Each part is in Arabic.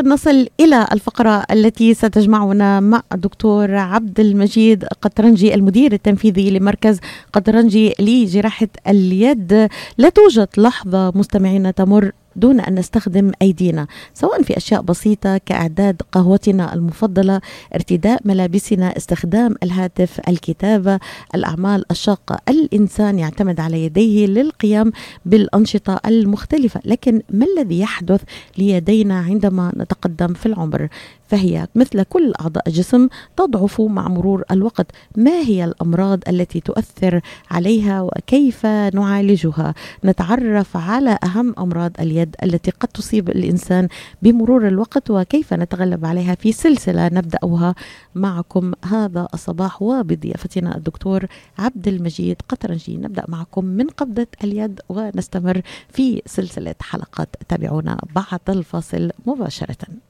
ونصل إلى الفقرة التي ستجمعنا مع الدكتور عبد المجيد قطرنجي المدير التنفيذي لمركز قطرنجي لجراحة اليد. لا توجد لحظة مستمعين تمر دون أن نستخدم أيدينا سواء في أشياء بسيطة كإعداد قهوتنا المفضلة ارتداء ملابسنا استخدام الهاتف الكتابة الأعمال الشاقة الإنسان يعتمد على يديه للقيام بالأنشطة المختلفة لكن ما الذي يحدث ليدينا عندما نتقدم في العمر؟ فهي مثل كل أعضاء الجسم تضعف مع مرور الوقت. ما هي الأمراض التي تؤثر عليها وكيف نعالجها؟ نتعرف على أهم أمراض اليد التي قد تصيب الإنسان بمرور الوقت وكيف نتغلب عليها في سلسلة نبدأها معكم هذا الصباح. وبضيافتنا الدكتور عبد المجيد قطرنجي. نبدأ معكم من قبضة اليد ونستمر في سلسلة حلقات. تابعونا بعد الفاصل مباشرة.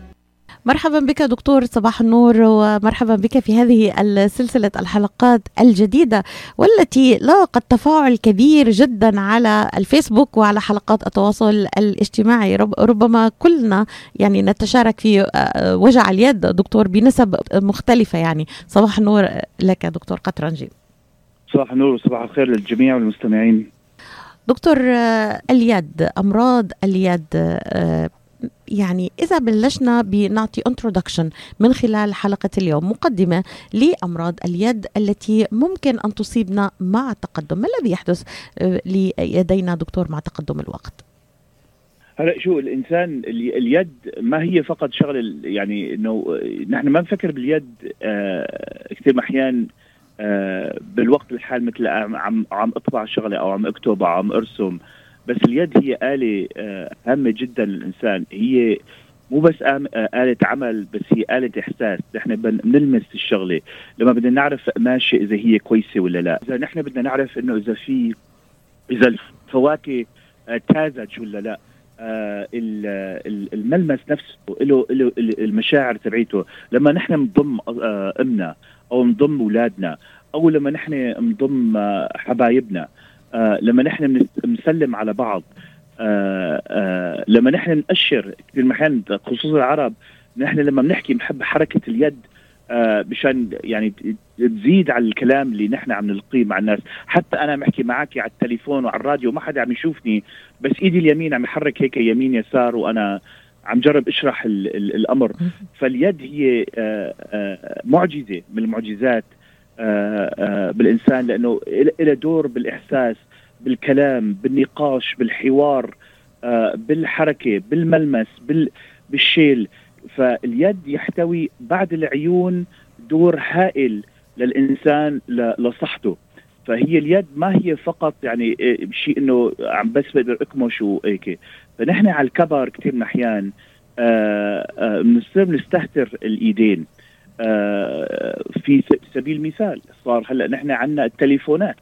مرحبا بك دكتور صباح النور ومرحبا بك في هذه سلسلة الحلقات الجديدة والتي لاقت تفاعل كبير جدا على الفيسبوك وعلى حلقات التواصل الاجتماعي. ربما كلنا يعني نتشارك في آه، وجع اليد دكتور بنسب مختلفة يعني. صباح النور لك دكتور قطرنجي. صباح النور وصباح الخير للجميع والمستمعين. دكتور آه، اليد أمراض اليد آه، يعني إذا بلشنا بنعطي انترودكشن من خلال حلقة اليوم مقدمة لأمراض اليد التي ممكن أن تصيبنا مع التقدم ما الذي يحدث آه، ليدينا دكتور مع تقدم الوقت؟ هلا شو الإنسان اليد ما هي فقط شغلة يعني إنه نحن ما نفكر باليد آه كثير أحيان آه بالوقت الحال مثل عم عم أطبع شغلة أو عم أكتب أو عم أرسم بس اليد هي آلة آه، هامة جدا للإنسان. هي مو بس آه، آلة عمل بس هي آلة إحساس. نحن بنلمس الشغلة. لما بدنا نعرف قماشة إذا هي كويسة ولا لا. إذا نحن بدنا نعرف إنه إذا في إذا الفواكه آه، تازج ولا لا. الملمس نفسه له له المشاعر تبعيته. لما نحن نضم أمنا أو نضم أولادنا أو لما نحن نضم حبايبنا آه لما نحن بنسلم على بعض آه آه لما نحن نأشر كثير محل خصوصا العرب نحن لما بنحكي بنحب حركة اليد آه مشان يعني تزيد على الكلام اللي نحن عم نلقيه مع الناس. حتى أنا بحكي معك على التليفون وعلى الراديو ما حدا عم يشوفني بس إيدي اليمين عم يحرك هيك يمين يسار وأنا عم جرب أشرح ال ال الأمر. فاليد هي آه آه معجزة من المعجزات. بالإنسان لأنه له دور بالإحساس بالكلام بالنقاش بالحوار آه، بالحركة بالملمس بالشيل. فاليد يحتوي بعد العيون دور هائل للإنسان لصحته. فهي اليد ما هي فقط يعني شيء إنه عم بس بقدر أكمش وهيك. فنحن على الكبر كثير من الأحيان بنصير نستهتر الإيدين. آه، في سبيل المثال صار هلا نحن عندنا التليفونات.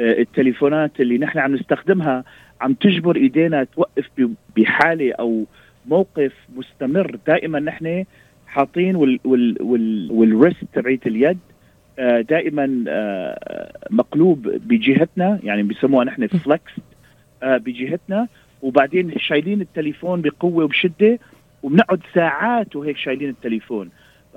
آه، التليفونات اللي نحن عم نستخدمها عم تجبر إيدينا توقف بحالة أو موقف مستمر. دائما نحن حاطين وال وال وال والريست تبعيت اليد آه، دائما مقلوب بجهتنا يعني بسموها نحن فلكس بجهتنا. وبعدين شايلين التليفون بقوة وبشدة وبنقعد ساعات وهيك شايلين التليفون.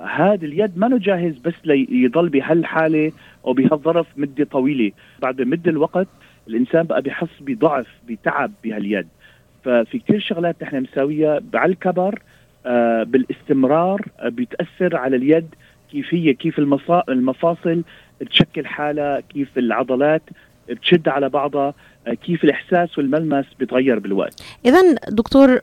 هذا اليد ما جاهز بس ليضل بهالحالة أو بهالظرف مدة طويلة. بعد مدة الوقت الإنسان بقى بحس بضعف بتعب بهاليد. ففي كثير شغلات نحن مساويها على الكبر آه بالاستمرار آه بتأثر على اليد كيف هي كيف المفاصل تشكل حالها كيف العضلات بتشد على بعضها آه كيف الإحساس والملمس بيتغير بالوقت. اذا دكتور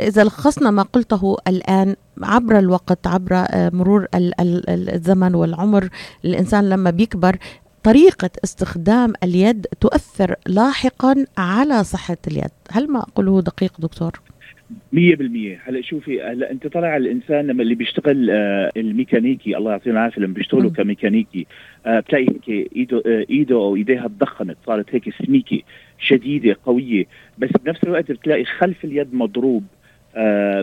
إذا لخصنا ما قلته الآن عبر الوقت عبر مرور الزمن والعمر الإنسان لما بيكبر طريقة استخدام اليد تؤثر لاحقا على صحة اليد. هل ما أقوله دقيق دكتور؟ مية بالمية. هلا شوفي هلا أنت على الإنسان لما اللي بيشتغل آه الميكانيكي الله يعطيه العافية لما بيشتغلوا كميكانيكي آه بتلاقي هيك ايده آه إيده أو إيديها تضخمت صارت هيك سميكه شديدة قوية بس بنفس الوقت بتلاقي خلف اليد مضروب. آه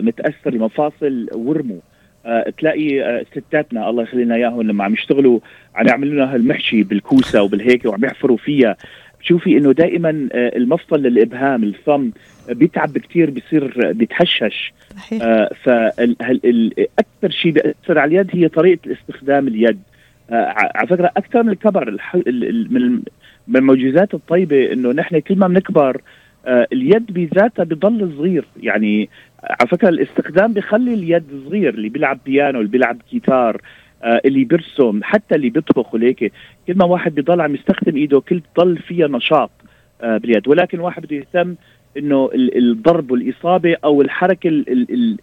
متأثر المفاصل ورموا آه تلاقي آه ستاتنا الله يخلينا إياهم لما عم يشتغلوا عم يعملوا لنا هالمحشي بالكوسة وبالهيك وعم يحفروا فيها. بتشوفي إنه دائما آه المفصل للإبهام الثم بيتعب كثير بيصير بيتهشش صحيح. آه فاكثر شيء بيأثر على اليد هي طريقة الاستخدام اليد. آه على فكرة أكثر من الكبر من من المعجزات الطيبة إنه نحن كل ما بنكبر آه اليد بذاتها بضل صغير. يعني على فكرة الاستخدام بخلي اليد صغير اللي بيلعب بيانو اللي بيلعب جيتار آه اللي بيرسم حتى اللي بيطبخ وليك. كل ما واحد بيضل عم يستخدم إيده كل بضل فيها نشاط آه باليد. ولكن واحد بده يهتم إنه الضرب والإصابة أو الحركة ال ال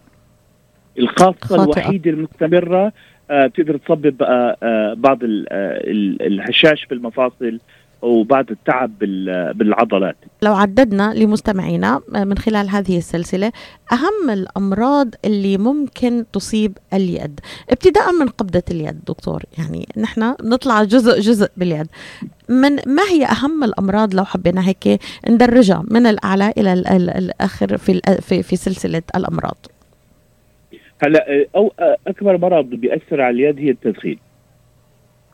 الخاصة خاطئة. الوحيدة المستمرة آه بتقدر تسبب آه آه بعض الهشاش بالمفاصل. وبعض التعب بالعضلات. لو عددنا لمستمعينا من خلال هذه السلسلة أهم الأمراض اللي ممكن تصيب اليد. ابتداء من قبضة اليد دكتور. يعني نحن نطلع جزء جزء باليد. من ما هي أهم الأمراض لو حبينا هيك ندرجها من الأعلى إلى الآخر في, في, في سلسلة الأمراض؟ هلا أو أكبر مرض بيأثر على اليد هي التدخين.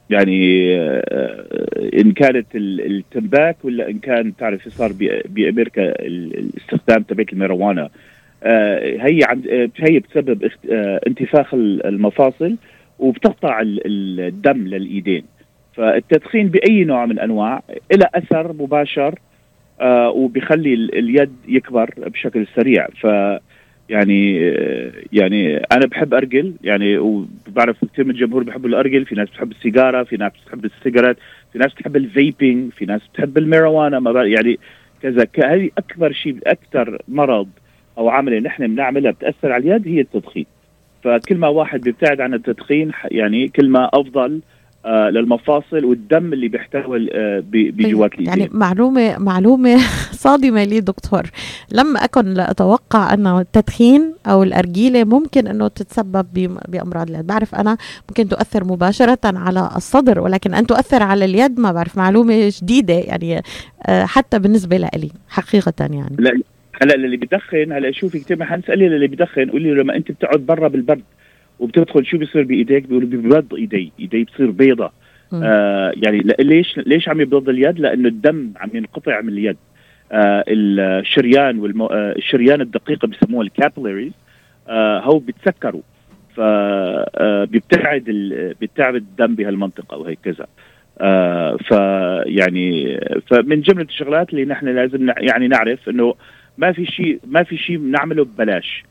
يعني آه، إن كانت التمباك ولا إن كان تعرف صار بأمريكا الاستخدام تبعت الميروانا آه، هي عند آه، هي بتسبب انتفاخ المفاصل وبتقطع الدم للإيدين. فالتدخين بأي نوع من أنواع له أثر مباشر وبيخلي اليد يكبر بشكل سريع. ف يعني يعني أنا بحب ارجل يعني وبعرف كثير من الجمهور بحبوا الارجل في ناس بتحب السيجارة في ناس بتحب السيجارات في ناس بتحب ال vaping في ناس بتحب الماريوانا ما يعني كذا هذه أكبر شيء أكثر مرض أو عمله نحن بنعملها بتأثر على اليد هي التدخين. فكل ما واحد بيبتعد عن التدخين يعني كل ما أفضل آه للمفاصل والدم اللي بيحتوي آه بجوات الايدين يعني معلومة معلومة صادمة لي دكتور. لم أكن لا أتوقع انه التدخين أو الأرجيلة ممكن أنه تتسبب بأمراض اليد. بعرف أنا ممكن تؤثر مباشرة على الصدر ولكن أن تؤثر على اليد ما بعرف معلومة جديدة يعني آه حتى بالنسبة لي حقيقة يعني. لا هلأ اللي بدخن هلأ شوفي كثير ما حنسألي اللي بدخن قولي له لما أنت بتقعد برا بالبرد. وبتدخل شو بيصير بإيديك؟ بيقولوا بيبيض إيدي إيدي بتصير بيضة. آه يعني ليش ليش عم يبيض اليد؟ لأنه الدم عم ينقطع من اليد. آه الشريان والمو... آه الشريان الدقيقه بسموها ال capillaries آه هو بتسكروا. ف آه ال... بيبتعد الدم بهالمنطقة وهكذا آه فيعني فمن جملة الشغلات اللي نحن لازم يعني نعرف إنه ما في شيء ما في شيء بنعمله ببلاش.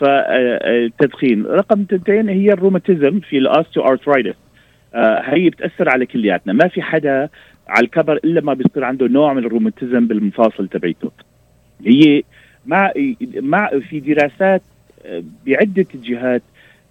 فالتدخين. رقم اثنتين هي الروماتيزم في ال osteoarthritis آه هي بتأثر على كلياتنا. ما في حدا على الكبر إلا ما بيصير عنده نوع من الروماتيزم بالمفاصل تبعته هي مع مع في دراسات آه، بعدة جهات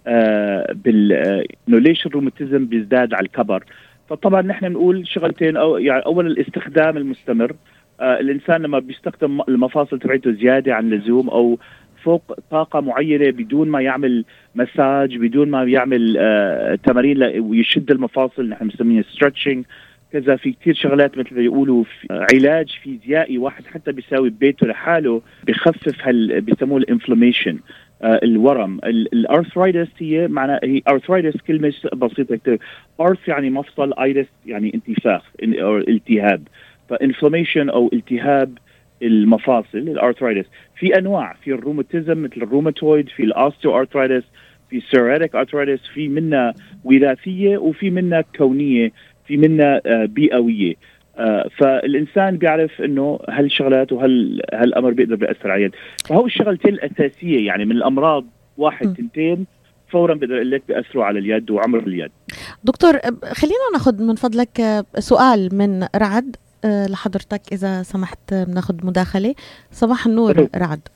آه بال آه، إنه ليش الروماتيزم بيزداد على الكبر. فطبعا نحن بنقول شغلتين أو يعني اولا الاستخدام المستمر. آه الإنسان لما بيستخدم المفاصل تبعته زيادة عن اللزوم أو فوق طاقة معينة بدون ما يعمل مساج بدون ما يعمل آه تمارين ويشد المفاصل نحن بنسميها stretching كذا في كثير شغلات مثل ما يقولوا في علاج فيزيائي واحد حتى بيساوي ببيته لحاله بخفف هال بيسموه ال inflammation آه الورم. ال arthritis هي معنى هي arthritis كلمة بسيطة كثير arth يعني مفصل itis يعني انتفاخ أو التهاب. ف inflammation أو التهاب المفاصل ال arthritis في أنواع في الروماتيزم مثل الروماتويد في ال osteoarthritis في ال psoriatic arthritis في منها وراثية وفي منها كونية في منها آه، بيئوية. آه فالإنسان بيعرف إنه هالشغلات وهل هالأمر بيقدر بيأثر على اليد فهو الشغلتين الأساسية يعني من الأمراض واحد تنتين فورا بقدر أقول لك بيأثروا على اليد وعمر اليد. دكتور خلينا ناخذ من فضلك آه، سؤال من رعد. لحضرتك إذا سمحت بناخذ مداخلة. صباح النور رعد.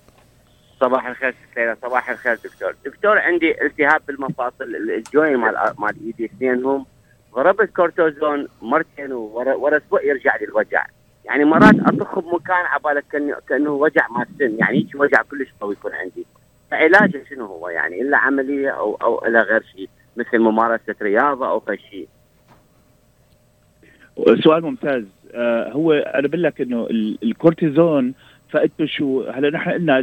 صباح الخير ليلى صباح الخير دكتور. دكتور عندي التهاب بالمفاصل الجوين مال مال إيدي اثنينهم. ضربت كورتوزون مرتين ورا أسبوع يرجع لي الوجع. يعني مرات أطخ بمكان عبالك كانه كأنه وجع مال سن. يعني هيك وجع كلش قوي يكون عندي. فعلاجه شنو هو؟ يعني إلا عملية أو أو إلى غير شيء. مثل ممارسة رياضة أو شيء. سؤال ممتاز. آه هو أنا بقول لك إنه الكورتيزون فائدته شو هلا نحن قلنا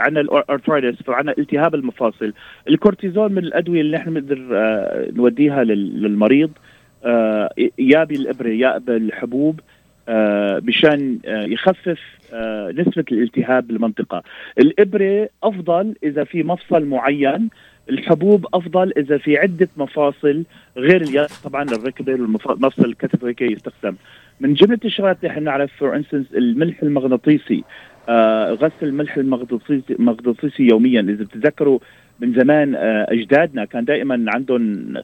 عندنا ال arthritis فعندنا التهاب المفاصل. الكورتيزون من الأدوية اللي نحن بنقدر آه نوديها للمريض آه يا بالإبرة يا بالحبوب مشان يخفف نسبة الالتهاب بالمنطقة. الإبرة أفضل إذا في مفصل معين الحبوب أفضل إذا في عدة مفاصل غير اليد طبعا الركبة والمفصل الكتف وهيك يستخدم. من جملة الشغلات إحنا نعرف for instance الملح المغناطيسي. آه غسل الملح المغناطيسي المغناطيسي يوميا. إذا بتتذكروا من زمان آه أجدادنا كان دائما عندهم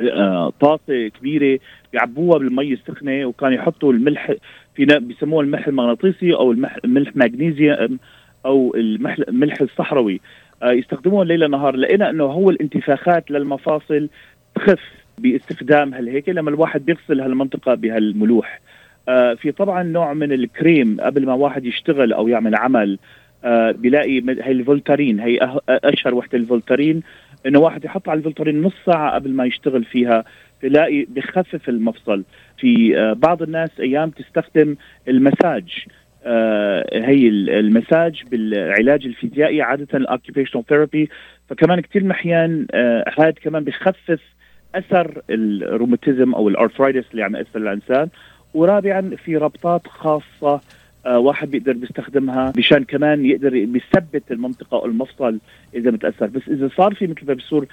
آه طاسة كبيرة بيعبوها بالمي السخنة وكانوا يحطوا الملح في بيسموه الملح المغناطيسي أو الملح, مغنيسيوم أو الملح الصحراوي. آه يستخدموه ليل نهار لقينا أنه هو الانتفاخات للمفاصل تخف باستخدام هالهيك لما الواحد بيغسل هالمنطقة بهالملوح. آه في طبعا نوع من الكريم قبل ما واحد يشتغل أو يعمل عمل آه بيلاقي هي الفولتارين هي أشهر وحدة الفولتارين إنه واحد يحط على الفولتارين نص ساعة قبل ما يشتغل فيها تلاقي بخفف المفصل. في بعض الناس أيام تستخدم المساج هي المساج بالعلاج الفيزيائي عادة ال occupational therapy فكمان كثير محيان آه هذا كمان بخفف أثر الروماتيزم أو الارثرايتس اللي عم يأثر الإنسان. ورابعا في ربطات خاصة آه واحد بيقدر بيستخدمها مشان كمان يقدر بيثبت المنطقة أو المفصل إذا متأثر. بس إذا صار في مثل ما بصير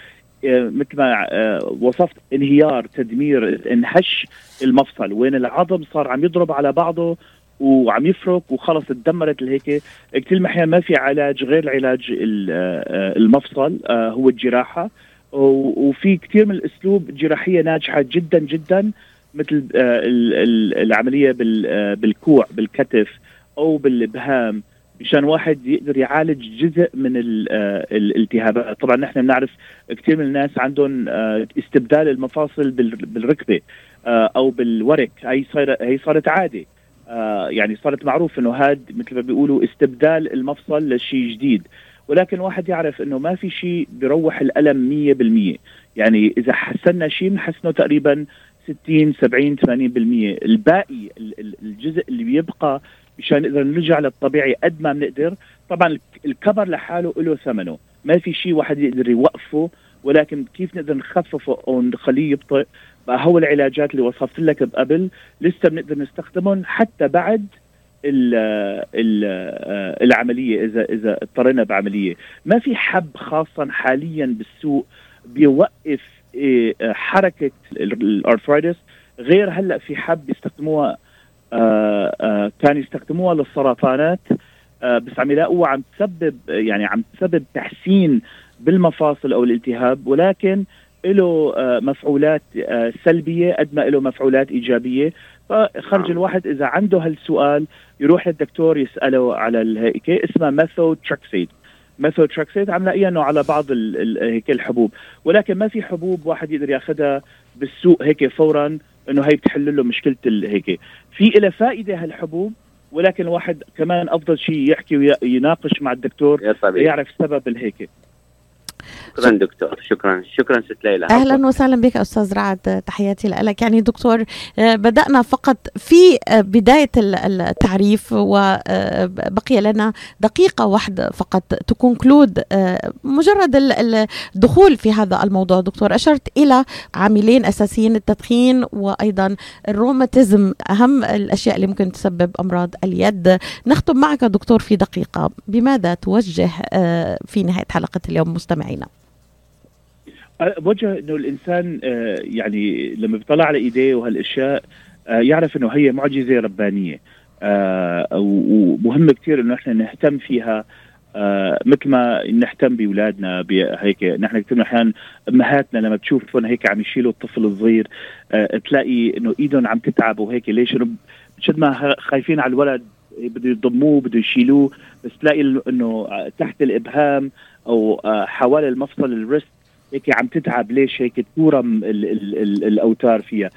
آه مثل ما آه وصفت انهيار تدمير انهش المفصل وين العظم صار عم يضرب على بعضه وعم يفرك وخلص تدمرت الهيك كثير أحيانا ما في علاج غير علاج المفصل هو الجراحة. وفي كثير من الأسلوب جراحية ناجحة جدا جدا مثل العملية بالكوع بالكتف أو بالإبهام مشان واحد يقدر يعالج جزء من الالتهابات. طبعا نحن بنعرف كثير من الناس عندهم استبدال المفاصل بالركبة أو بالورك. هي صارت هي صارت يعني صارت معروف إنه هاد مثل ما بيقولوا استبدال المفصل لشيء جديد. ولكن واحد يعرف إنه ما في شيء بيروح الألم 100% يعني إذا حسنا شيء بنحسنه تقريبا 60 70 80% الباقي الجزء اللي بيبقى مشان نقدر نرجع للطبيعي قد ما بنقدر. طبعا الكبر لحاله له ثمنه. ما في شيء واحد يقدر يوقفه ولكن كيف نقدر نخففه أو نخليه يبطئ؟ هو العلاجات اللي وصفت لك قبل لسه بنقدر نستخدمهم حتى بعد ال ال العملية إذا إذا اضطرينا بعملية. ما في حب خاصا حاليا بالسوق بيوقف حركة الارثرايتس غير هلأ في حب بيستخدموها آآ آآ كان يستخدموها للسرطانات. بس عم يلاقوها عم تسبب يعني عم تسبب تحسين بالمفاصل أو الالتهاب ولكن له مفعولات سلبية قد ما له مفعولات إيجابية. فخرج الواحد إذا عنده هالسؤال يروح للدكتور يسأله على هيك اسمها ميثود تراكسيد عم لاقيها إنه على بعض هيك الحبوب. ولكن ما في حبوب واحد يقدر ياخذها بالسوق هيك فورا إنه هي بتحل له مشكلة هيك في لها فائدة هالحبوب ولكن الواحد كمان أفضل شيء يحكي ويناقش مع الدكتور يعرف سبب الهيك شكرا دكتور. شكرا. شكرا ست ليلى. أهلا وسهلا بك أستاذ رعد. تحياتي لك. يعني دكتور بدأنا فقط في بداية التعريف وبقي لنا دقيقة واحدة فقط تكونكلود مجرد الدخول في هذا الموضوع. دكتور أشرت إلى عاملين أساسيين التدخين وأيضا الروماتيزم. أهم الأشياء اللي ممكن تسبب أمراض اليد. نختم معك دكتور في دقيقة. بماذا توجه في نهاية حلقة اليوم مستمعينا؟ بوجه إنه الإنسان يعني لما بيطلع على إيديه وهالأشياء يعرف إنه هي معجزة ربانية. ومهم كثير إنه إحنا نهتم فيها مثل ما نهتم بأولادنا هيك نحن كثير أحيانا أمهاتنا لما بتشوفهم هيك عم يشيلوا الطفل الصغير تلاقي إنه إيدهم عم تتعب وهيك. ليش؟ شد ما خايفين على الولد بده يضموه بده يشيلوه بس تلاقي إنه تحت الإبهام أو حوالي المفصل ال wrist هيك عم تتعب ليش هيك تورم ال ال ال الأوتار فيها.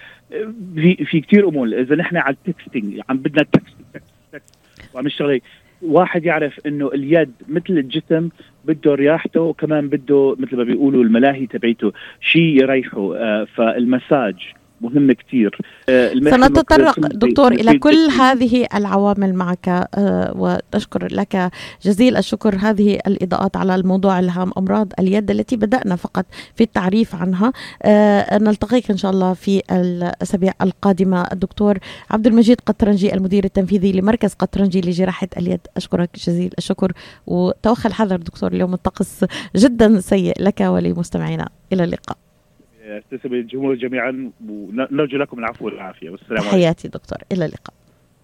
في في كثير أمور. إذا نحن على ال texting عم بدنا text text text وعم نشتغل واحد يعرف إنه اليد مثل الجسم بده رياحته وكمان بده مثل ما بيقولوا الملاهي تبعيته شيء يريحه. آه فالمساج مهم كثير آه، سنتطرق دكتور إلى كل هذه العوامل معك آه، وأشكر لك جزيل الشكر. هذه الإضاءات على الموضوع الهام أمراض اليد التي بدأنا فقط في التعريف عنها. آه، نلتقيك إن شاء الله في الأسابيع القادمة. الدكتور عبد المجيد قطرنجي المدير التنفيذي لمركز قطرنجي لجراحة اليد. أشكرك جزيل الشكر وتوخى الحذر دكتور اليوم الطقس جدا سيء لك ولمستمعينا. إلى اللقاء. استسلم الجمهور جميعا ونرجو لكم العفو والعافية. والسلام عليكم. حياتي دكتور. إلى اللقاء.